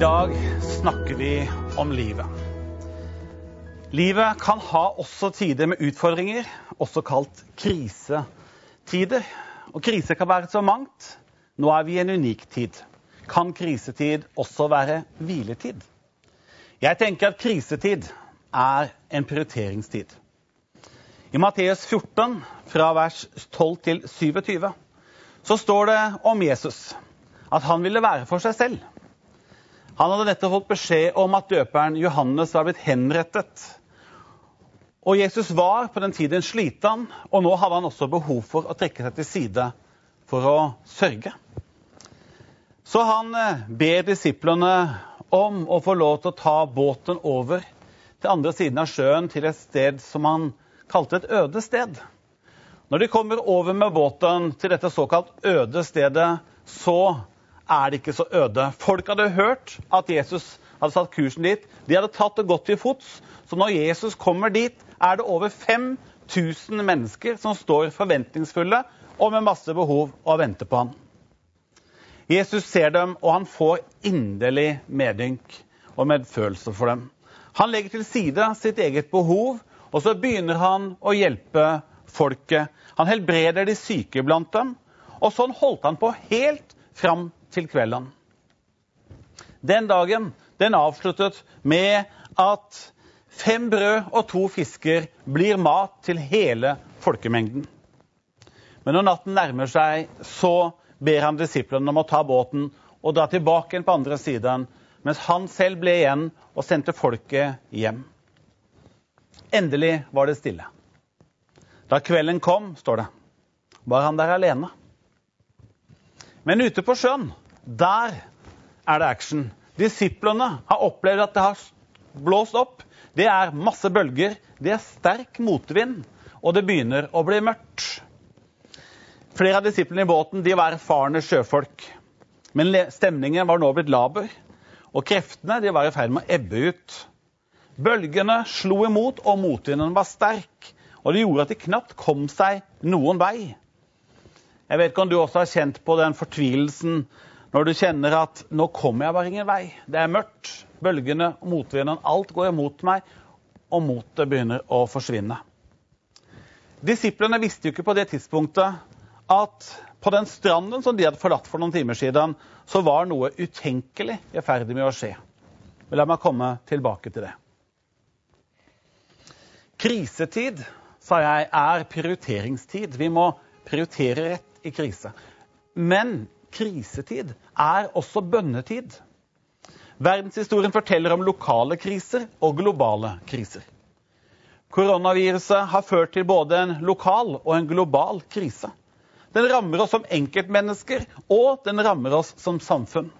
dag snakker vi om livet. Livet kan ha også tider med utfordringer, også kalt krisetider. Og krise kan være så mangt. Nå er vi i en unik tid. Kan krisetid også være hviletid? Jeg tenker at krisetid er en prioriteringstid. I Matteus 14, fra vers 12 til 27, så står det om Jesus at han ville være for seg selv. Han hadde nettopp fått beskjed om at døperen Johannes var blitt henrettet. Og Jesus var på den tiden sliten, og nå hadde han også behov for å trekke seg til side for å sørge. Så han eh, ber disiplene om å få lov til å ta båten over til andre siden av sjøen, til et sted som han kalte et øde sted. Når de kommer over med båten til dette såkalt øde stedet, så er det ikke så øde. Folk hadde hørt at Jesus hadde satt kursen dit. De hadde tatt det godt til fots. Så når Jesus kommer dit, er det over 5000 mennesker som står forventningsfulle og med masse behov og venter på ham. Jesus ser dem, og han får inderlig medynk og medfølelse for dem. Han legger til side sitt eget behov, og så begynner han å hjelpe folket. Han helbreder de syke blant dem. Og sånn holdt han på helt fram til kvelden. Den dagen den avsluttet med at fem brød og to fisker blir mat til hele folkemengden. Men når natten nærmer seg, så ber han disiplene om å ta båten og dra tilbake igjen på andre siden, mens han selv ble igjen og sendte folket hjem. Endelig var det stille. Da kvelden kom, står det, var han der alene. Men ute på sjøen, der er det action. Disiplene har opplevd at det har blåst opp. Det er masse bølger, det er sterk motvind, og det begynner å bli mørkt. Flere av disiplene i båten de var erfarne sjøfolk. Men stemningen var nå blitt laber, og kreftene de var i ferd med å ebbe ut. Bølgene slo imot, og motvinden var sterk. Og det gjorde at de knapt kom seg noen vei. Jeg vet ikke om du også har kjent på den fortvilelsen når du kjenner at nå kommer jeg bare ingen vei. Det er mørkt. Bølgene, og motvinden, alt går imot meg, og motet begynner å forsvinne. Disiplene visste jo ikke på det tidspunktet at på den stranden som de hadde forlatt for noen timer siden, så var noe utenkelig i ferd med å skje. Men la meg komme tilbake til det. Krisetid, sa jeg, er prioriteringstid. Vi må prioritere rett i krise. Men krisetid er også bønnetid. Verdenshistorien forteller om lokale kriser og globale kriser. Koronaviruset har ført til både en lokal og en global krise. Den rammer oss som enkeltmennesker, og den rammer oss som samfunn.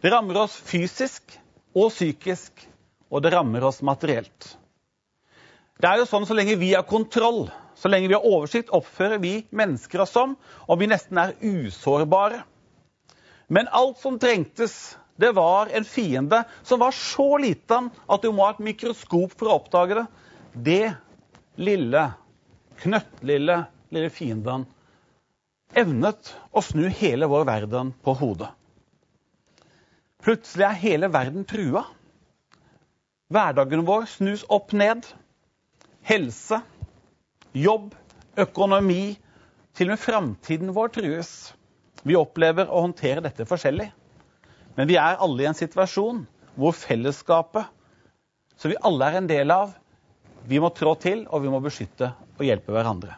Det rammer oss fysisk og psykisk, og det rammer oss materielt. Det er jo sånn Så lenge vi har kontroll, så lenge vi har oversikt, oppfører vi mennesker oss som om vi nesten er usårbare. Men alt som trengtes, det var en fiende som var så liten at du må ha et mikroskop for å oppdage det. Det lille, knøttlille lille fienden evnet å snu hele vår verden på hodet. Plutselig er hele verden trua. Hverdagen vår snus opp ned. Helse, jobb, økonomi, til og med framtiden vår trues. Vi opplever å håndtere dette forskjellig. Men vi er alle i en situasjon hvor fellesskapet, som vi alle er en del av, vi må trå til, og vi må beskytte og hjelpe hverandre.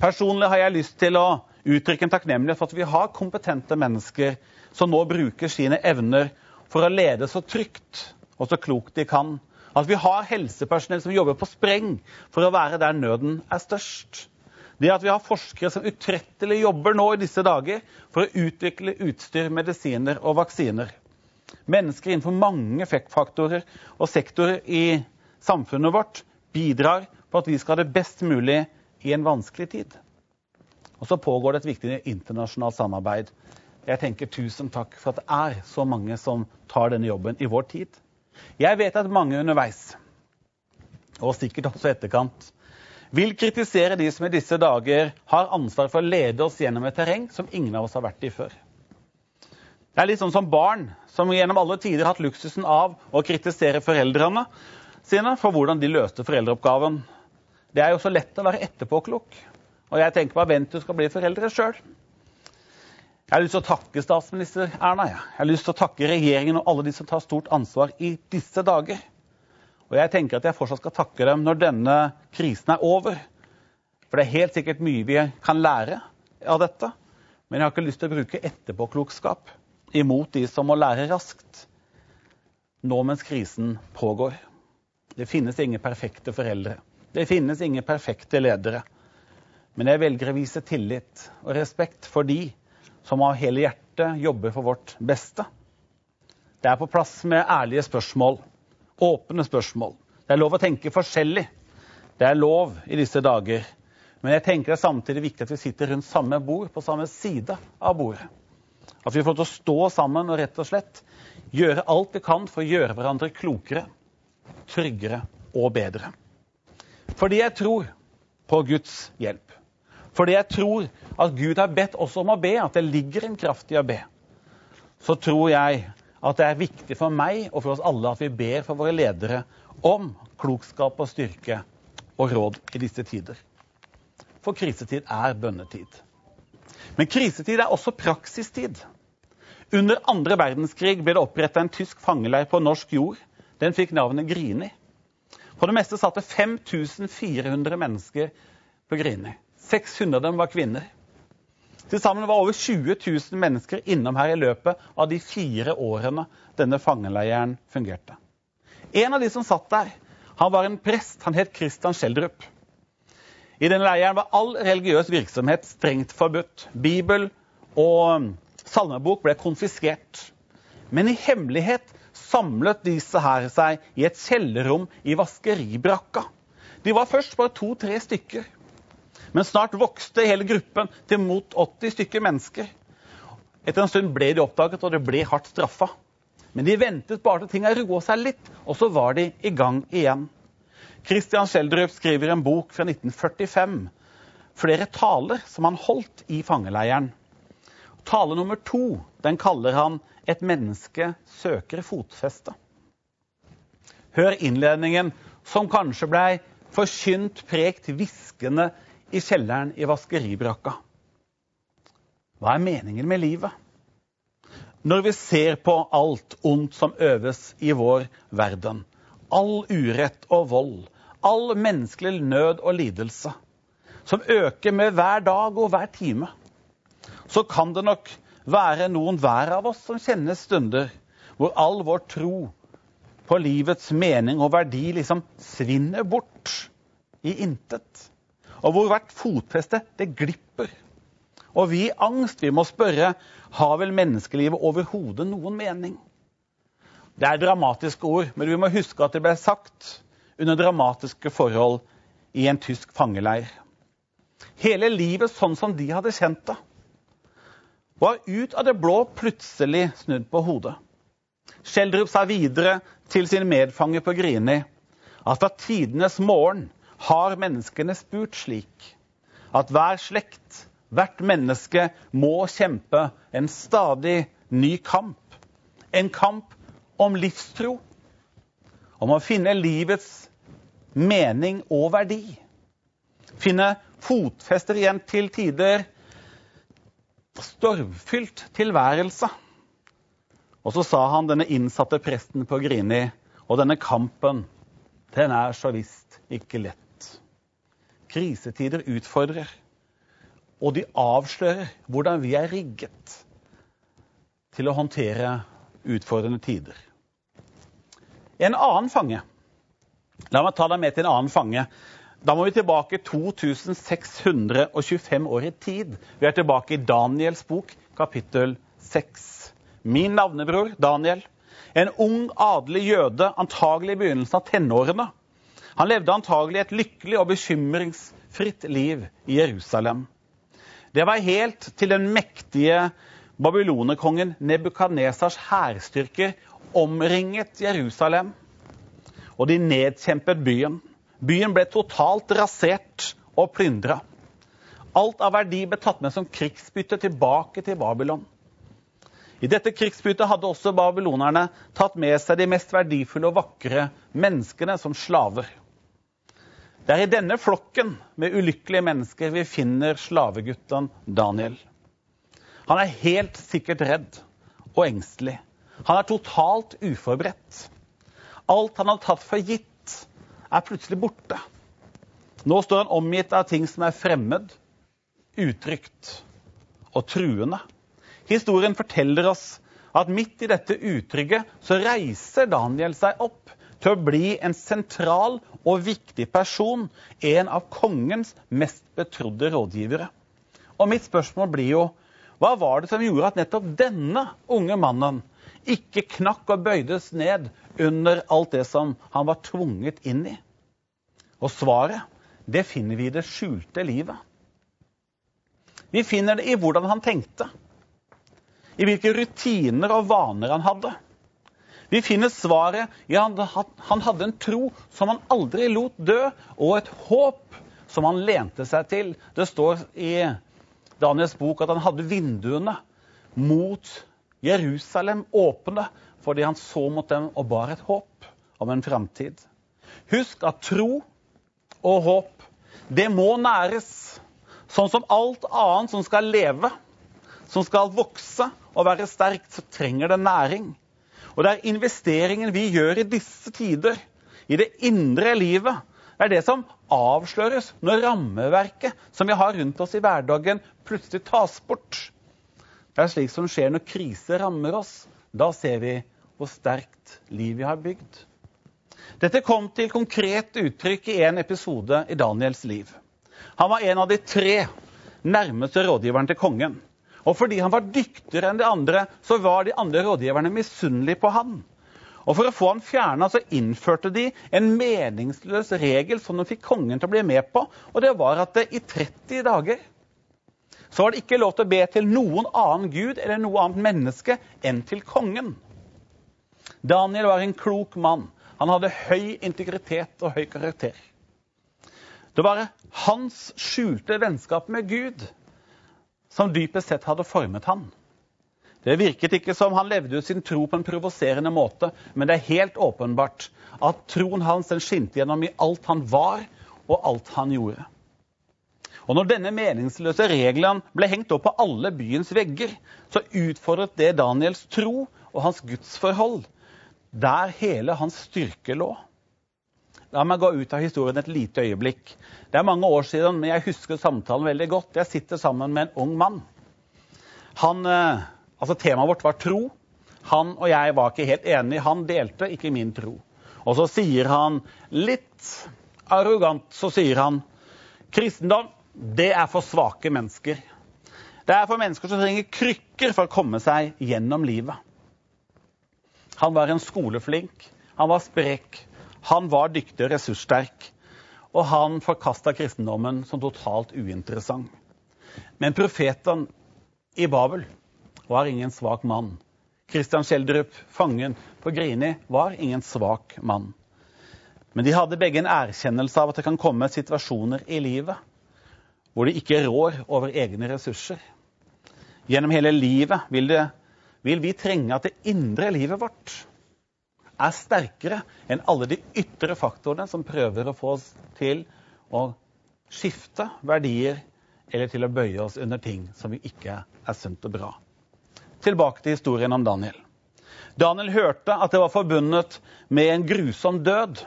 Personlig har jeg lyst til å uttrykke en takknemlighet for at vi har kompetente mennesker som nå bruker sine evner for å lede så trygt og så klokt de kan at vi har helsepersonell som jobber på spreng for å være der nøden er størst. Det at vi har forskere som utrettelig jobber nå i disse dager for å utvikle utstyr, medisiner og vaksiner. Mennesker innenfor mange faktorer og sektorer i samfunnet vårt bidrar på at vi skal ha det best mulig i en vanskelig tid. Og så pågår det et viktig internasjonalt samarbeid. Jeg tenker tusen takk for at det er så mange som tar denne jobben i vår tid. Jeg vet at mange underveis, og sikkert også etterkant, vil kritisere de som i disse dager har ansvar for å lede oss gjennom et terreng som ingen av oss har vært i før. Det er litt sånn som barn som gjennom alle tider har hatt luksusen av å kritisere foreldrene sine for hvordan de løste foreldreoppgaven. Det er jo så lett å være etterpåklok. Og jeg tenker bare vent du skal bli foreldre sjøl. Jeg har lyst til å takke statsminister Erna. Jeg har lyst til å takke regjeringen og alle de som tar stort ansvar i disse dager. Og jeg tenker at jeg fortsatt skal takke dem når denne krisen er over. For det er helt sikkert mye vi kan lære av dette. Men jeg har ikke lyst til å bruke etterpåklokskap imot de som må lære raskt nå mens krisen pågår. Det finnes ingen perfekte foreldre. Det finnes ingen perfekte ledere. Men jeg velger å vise tillit og respekt for de som av hele hjertet jobber for vårt beste. Det er på plass med ærlige spørsmål, åpne spørsmål. Det er lov å tenke forskjellig. Det er lov i disse dager. Men jeg tenker det er samtidig viktig at vi sitter rundt samme bord, på samme side av bordet. At vi får til å stå sammen og rett og slett gjøre alt vi kan for å gjøre hverandre klokere, tryggere og bedre. Fordi jeg tror på Guds hjelp. Fordi jeg tror at Gud har bedt oss om å be, at det ligger en kraft i å be. Så tror jeg at det er viktig for meg og for oss alle at vi ber for våre ledere om klokskap og styrke og råd i disse tider. For krisetid er bønnetid. Men krisetid er også praksistid. Under andre verdenskrig ble det oppretta en tysk fangeleir på norsk jord. Den fikk navnet Grini. På det meste satt det 5400 mennesker på Grini. 600 av dem var kvinner. Til sammen var over 20 000 mennesker innom her i løpet av de fire årene denne fangeleiren fungerte. En av de som satt der, han var en prest. Han het Christian Schjelderup. I denne leiren var all religiøs virksomhet strengt forbudt. Bibel og salmebok ble konfiskert. Men i hemmelighet samlet disse her seg i et kjellerrom i vaskeribrakka. De var først bare to-tre stykker. Men snart vokste hele gruppen til mot 80 stykker mennesker. Etter en stund ble de oppdaget, og det ble hardt straffa. Men de ventet bare til tinga roa seg litt, og så var de i gang igjen. Christian Schjelderup skriver en bok fra 1945, flere taler som han holdt i fangeleiren. Tale nummer to den kaller han 'Et menneske søker fotfeste'. Hør innledningen, som kanskje blei forkynt prekt hviskende i kjelleren i vaskeribrakka. Hva er meningen med livet? Når vi ser på alt ondt som øves i vår verden, all urett og vold, all menneskelig nød og lidelse, som øker med hver dag og hver time, så kan det nok være noen hver av oss som kjenner stunder hvor all vår tro på livets mening og verdi liksom svinner bort i intet. Og hvor hvert fotfeste, det glipper. Og vi i angst vi må spørre har vel menneskelivet overhodet noen mening? Det er dramatiske ord, men vi må huske at det ble sagt under dramatiske forhold i en tysk fangeleir. Hele livet sånn som de hadde kjent det var ut av det blå plutselig snudd på hodet. Schjelderup sa videre til sin medfange på Grini at fra tidenes morgen har menneskene spurt slik at hver slekt, hvert menneske, må kjempe en stadig ny kamp. En kamp om livstro. Om å finne livets mening og verdi. Finne fotfester igjen til tider stormfylt tilværelse. Og så sa han denne innsatte presten på Grini, og denne kampen, den er så visst ikke lett. Krisetider utfordrer, og de avslører hvordan vi er rigget til å håndtere utfordrende tider. En annen fange La meg ta deg med til en annen fange da må vi tilbake 2625 år i tid. Vi er tilbake i Daniels bok, kapittel 6. Min navnebror Daniel, en ung, adelig jøde, antagelig i begynnelsen av tenårene. Han levde antagelig et lykkelig og bekymringsfritt liv i Jerusalem. Det var helt til den mektige babylonerkongen Nebukadnesars hærstyrker omringet Jerusalem, og de nedkjempet byen. Byen ble totalt rasert og plyndra. Alt av verdi ble tatt med som krigsbytte tilbake til Babylon. I dette krigsbyttet hadde også babylonerne tatt med seg de mest verdifulle og vakre menneskene som slaver. Det er i denne flokken med ulykkelige mennesker vi finner slavegutten Daniel. Han er helt sikkert redd og engstelig. Han er totalt uforberedt. Alt han har tatt for gitt, er plutselig borte. Nå står han omgitt av ting som er fremmed, utrygt og truende. Historien forteller oss at midt i dette utrygge så reiser Daniel seg opp til å bli en sentral og viktig person, en av kongens mest betrodde rådgivere. Og mitt spørsmål blir jo hva var det som gjorde at nettopp denne unge mannen ikke knakk og bøydes ned under alt det som han var tvunget inn i? Og svaret, det finner vi i det skjulte livet. Vi finner det i hvordan han tenkte, i hvilke rutiner og vaner han hadde. Vi finner svaret i at han hadde en tro som han aldri lot dø, og et håp som han lente seg til. Det står i Daniels bok at han hadde vinduene mot Jerusalem åpne fordi han så mot dem og bar et håp om en framtid. Husk at tro og håp, det må næres. Sånn som alt annet som skal leve, som skal vokse og være sterkt, så trenger det næring. Og det er investeringen vi gjør i disse tider, i det indre livet, det er det som avsløres når rammeverket som vi har rundt oss i hverdagen, plutselig tas bort. Det er slik som skjer når krise rammer oss. Da ser vi hvor sterkt liv vi har bygd. Dette kom til konkret uttrykk i en episode i Daniels liv. Han var en av de tre nærmeste rådgiverne til kongen. Og fordi han var dyktigere enn de andre, så var de andre rådgiverne misunnelige på han. Og For å få han fjerna innførte de en meningsløs regel som de fikk kongen til å bli med på. og Det var at det i 30 dager så var det ikke lov til å be til noen annen gud eller noe annet menneske enn til kongen. Daniel var en klok mann. Han hadde høy integritet og høy karakter. Det var hans skjulte vennskap med Gud som dypest sett hadde formet han. Det virket ikke som han levde ut sin tro på en provoserende måte, men det er helt åpenbart at troen hans den skinte gjennom i alt han var og alt han gjorde. Og når denne meningsløse regelen ble hengt opp på alle byens vegger, så utfordret det Daniels tro og hans gudsforhold, der hele hans styrke lå. La meg gå ut av historien et lite øyeblikk. Det er mange år siden, men jeg husker samtalen veldig godt. Jeg sitter sammen med en ung mann. Han, eh, altså Temaet vårt var tro. Han og jeg var ikke helt enige. Han delte ikke min tro. Og så sier han litt arrogant så sier han, kristendom det er for svake mennesker. Det er for mennesker som trenger krykker for å komme seg gjennom livet. Han var en skoleflink. Han var sprek. Han var dyktig og ressurssterk, og han forkasta kristendommen som totalt uinteressant. Men profeten i Babel var ingen svak mann. Christian Schjelderup, fangen på Grini, var ingen svak mann. Men de hadde begge en erkjennelse av at det kan komme situasjoner i livet hvor de ikke rår over egne ressurser. Gjennom hele livet vil, det, vil vi trenge at det indre livet vårt er sterkere enn alle de ytre faktorene som prøver å få oss til å skifte verdier eller til å bøye oss under ting som ikke er sunt og bra. Tilbake til historien om Daniel. Daniel hørte at det var forbundet med en grusom død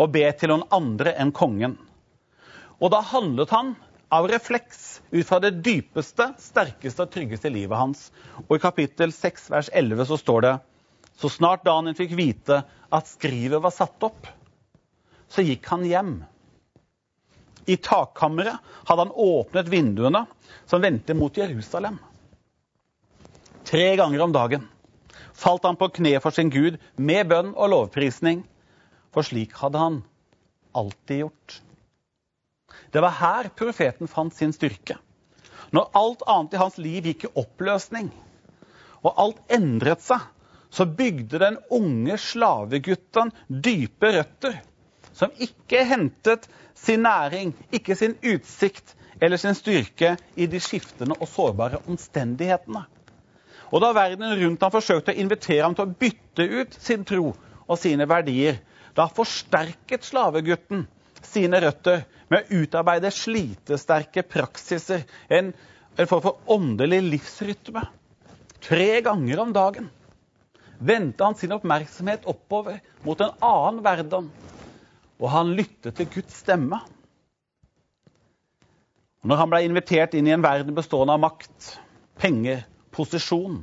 å be til noen andre enn kongen. Og da handlet han av refleks ut fra det dypeste, sterkeste og tryggeste livet hans. Og i kapittel 6 vers 11 så står det så snart Daniel fikk vite at skrivet var satt opp, så gikk han hjem. I takkammeret hadde han åpnet vinduene som vendte mot Jerusalem. Tre ganger om dagen falt han på kne for sin Gud med bønn og lovprisning, for slik hadde han alltid gjort. Det var her profeten fant sin styrke. Når alt annet i hans liv gikk i oppløsning, og alt endret seg, så bygde den unge slavegutten dype røtter, som ikke hentet sin næring, ikke sin utsikt eller sin styrke i de skiftende og sårbare omstendighetene. Og da verden rundt ham forsøkte å invitere ham til å bytte ut sin tro og sine verdier, da forsterket slavegutten sine røtter med å utarbeide slitesterke praksiser, en, en form for åndelig livsrytme. Tre ganger om dagen vendte han sin oppmerksomhet oppover mot en annen verden, og han lyttet til Guds stemme. Og når han ble invitert inn i en verden bestående av makt, penger, posisjon,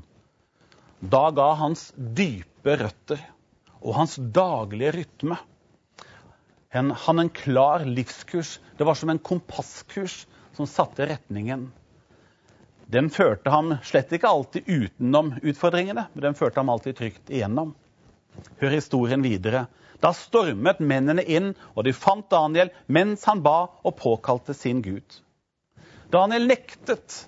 da ga hans dype røtter og hans daglige rytme han en klar livskurs. Det var som en kompasskurs som satte retningen. Den førte ham slett ikke alltid utenom utfordringene, men den førte ham alltid trygt igjennom. Hør historien videre. Da stormet mennene inn, og de fant Daniel mens han ba og påkalte sin Gud. Daniel nektet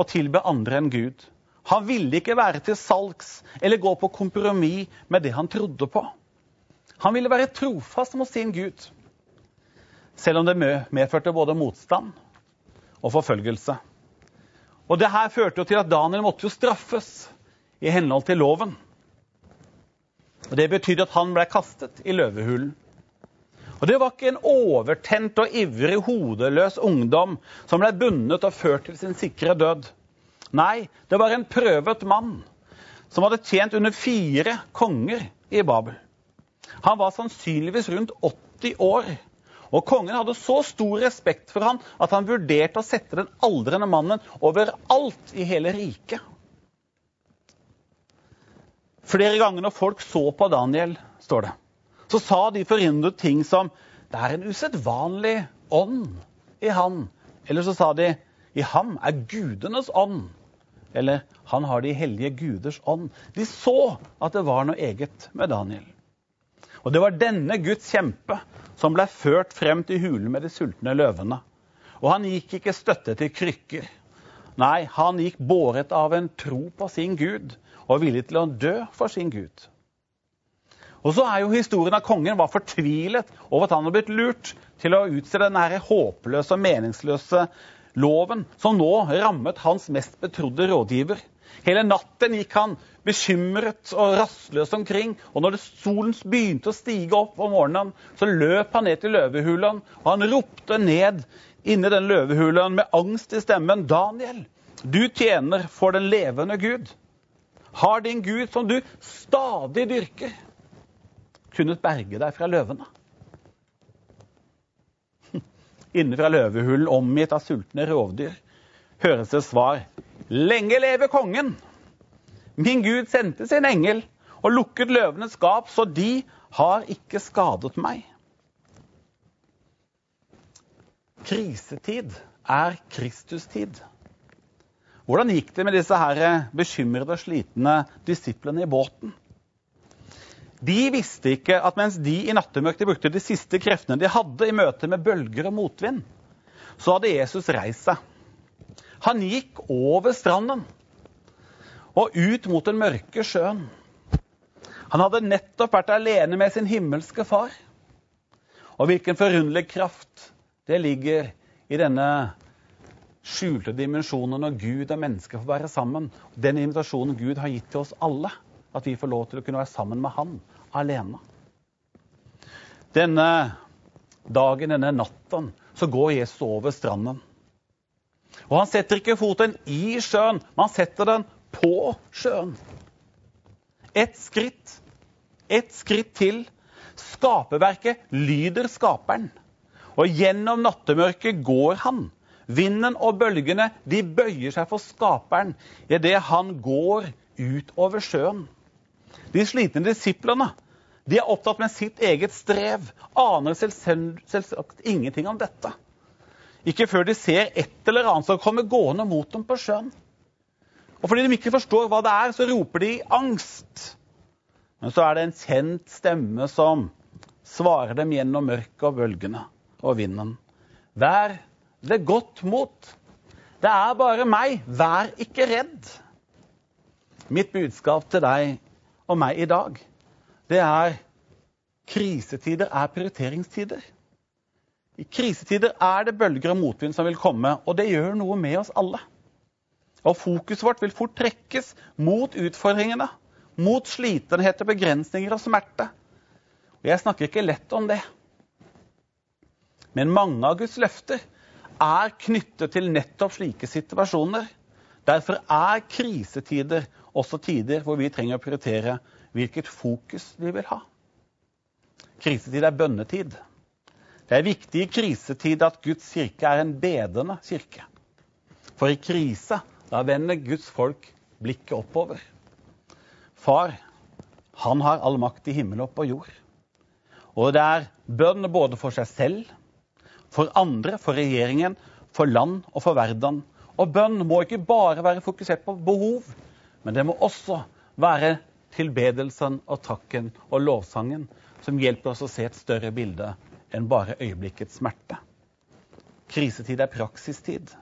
å tilbe andre enn Gud. Han ville ikke være til salgs eller gå på kompromiss med det han trodde på. Han ville være trofast mot sin Gud, selv om det medførte både motstand og forfølgelse. Og det her førte jo til at Daniel måtte jo straffes i henhold til loven. Og Det betydde at han ble kastet i løvehulen. Og Det var ikke en overtent og ivrig, hodeløs ungdom som ble bundet og ført til sin sikre død. Nei, det var en prøvet mann som hadde tjent under fire konger i Babel. Han var sannsynligvis rundt 80 år. Og kongen hadde så stor respekt for han at han vurderte å sette den aldrende mannen over alt i hele riket. Flere ganger når folk så på Daniel, står det, så sa de forhindret ting som det er en usedvanlig ånd i han. Eller så sa de i ham er gudenes ånd. Eller han har de hellige guders ånd. De så at det var noe eget med Daniel. Og det var denne Guds kjempe som ble ført frem til hulen med de sultne løvene. Og han gikk ikke støtte til krykker. Nei, han gikk båret av en tro på sin Gud og villig til å dø for sin Gud. Og så er jo historien at kongen var fortvilet over at han hadde blitt lurt til å utstede denne håpløse og meningsløse loven som nå rammet hans mest betrodde rådgiver. Hele natten gikk han bekymret og rastløs omkring. Og når solen begynte å stige opp om morgenen, så løp han ned til løvehulen, og han ropte ned inni den løvehulen med angst i stemmen. Daniel, du tjener for den levende Gud. Har din Gud, som du stadig dyrker, kunnet berge deg fra løvene? Inne fra løvehulen, omgitt av sultne rovdyr, høres det svar. Lenge leve kongen! Min Gud sendte sin engel og lukket løvenes gap, så de har ikke skadet meg. Krisetid er Kristustid. Hvordan gikk det med disse her bekymrede og slitne disiplene i båten? De visste ikke at mens de i nattemørket brukte de siste kreftene de hadde i møte med bølger og motvind, så hadde Jesus reist seg. Han gikk over stranden og ut mot den mørke sjøen. Han hadde nettopp vært alene med sin himmelske far. Og hvilken forunderlig kraft det ligger i denne skjulte dimensjonen når Gud og mennesker får være sammen. Den invitasjonen Gud har gitt til oss alle. At vi får lov til å kunne være sammen med Han alene. Denne dagen, denne natten, så går Jesus over stranden. Og han setter ikke foten i sjøen, men han setter den på sjøen. Ett skritt, ett skritt til. Skaperverket lyder skaperen. Og gjennom nattemørket går han. Vinden og bølgene de bøyer seg for skaperen idet han går utover sjøen. De slitne disiplene de er opptatt med sitt eget strev, aner selvsagt ingenting om dette. Ikke før de ser et eller annet som kommer gående mot dem på sjøen. Og fordi de ikke forstår hva det er, så roper de angst. Men så er det en kjent stemme som svarer dem gjennom mørket og bølgene og vinden. Vær ved godt mot. Det er bare meg. Vær ikke redd. Mitt budskap til deg og meg i dag, det er krisetider er prioriteringstider. I krisetider er det bølger og motvind som vil komme, og det gjør noe med oss alle. Og fokuset vårt vil fort trekkes mot utfordringene, mot slitenhet, begrensninger og smerte. Og jeg snakker ikke lett om det. Men mange av Guds løfter er knyttet til nettopp slike situasjoner. Derfor er krisetider også tider hvor vi trenger å prioritere hvilket fokus vi vil ha. Krisetid er bønnetid. Det er viktig i krisetid at Guds kirke er en bedende kirke. For i krise da vender Guds folk blikket oppover. Far, han har all makt i himmel og på jord. Og det er bønn både for seg selv, for andre, for regjeringen, for land og for verden. Og bønn må ikke bare være fokusert på behov, men det må også være tilbedelsen og takken og lovsangen som hjelper oss å se et større bilde enn bare øyeblikkets smerte. Krisetid er praksistid.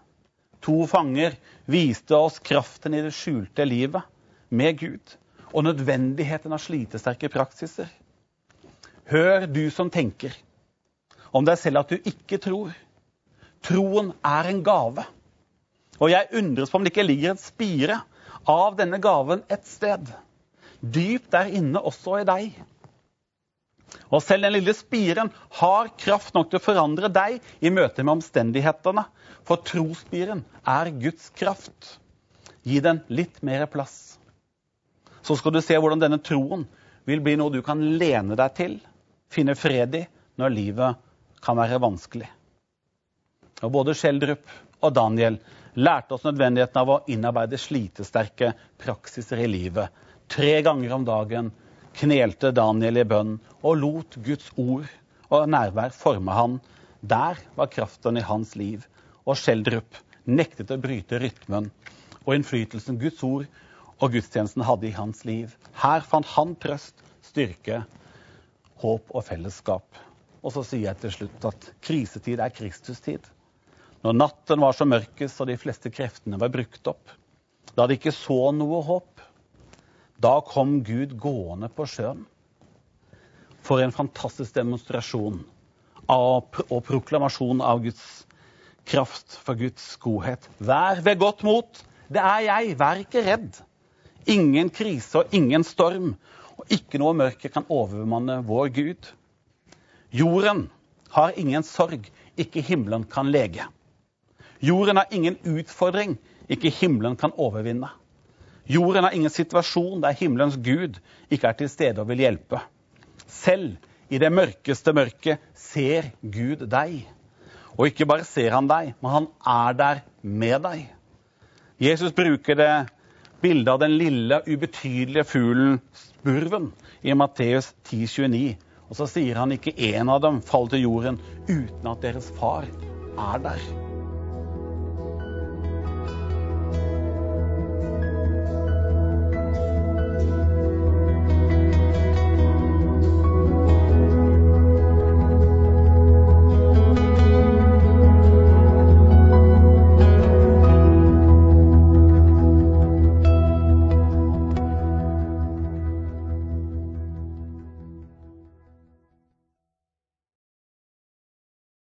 To fanger viste oss kraften i det skjulte livet med Gud og nødvendigheten av slitesterke praksiser. Hør, du som tenker om deg selv at du ikke tror. Troen er en gave. Og jeg undres på om det ikke ligger en spire av denne gaven et sted. Dypt der inne også i deg. Og selv den lille spiren har kraft nok til å forandre deg i møte med omstendighetene. For trospiren er Guds kraft. Gi den litt mer plass. Så skal du se hvordan denne troen vil bli noe du kan lene deg til, finne fred i, når livet kan være vanskelig. Og Både Schjelderup og Daniel lærte oss nødvendigheten av å innarbeide slitesterke praksiser i livet. Tre ganger om dagen knelte Daniel i bønn og lot Guds ord og nærvær forme han. Der var kraften i hans liv. Og Schjelderup nektet å bryte rytmen og innflytelsen Guds ord og gudstjenesten hadde i hans liv. Her fant han trøst, styrke, håp og fellesskap. Og så sier jeg til slutt at krisetid er Kristustid. Når natten var så mørkest og de fleste kreftene var brukt opp, da de ikke så noe håp, da kom Gud gående på sjøen. For en fantastisk demonstrasjon av, og proklamasjon av Guds kraft, for Guds godhet. Vær ved godt mot. Det er jeg. Vær ikke redd. Ingen krise og ingen storm, og ikke noe mørke kan overmanne vår Gud. Jorden har ingen sorg, ikke himmelen kan lege. Jorden har ingen utfordring, ikke himmelen kan overvinne. Jorden har ingen situasjon der himmelens Gud ikke er til stede og vil hjelpe. Selv i det mørkeste mørket ser Gud deg. Og ikke bare ser han deg, men han er der med deg. Jesus bruker det bildet av den lille, ubetydelige fuglen spurven i Matteus 10,29. Og så sier han ikke én av dem faller til jorden uten at deres far er der.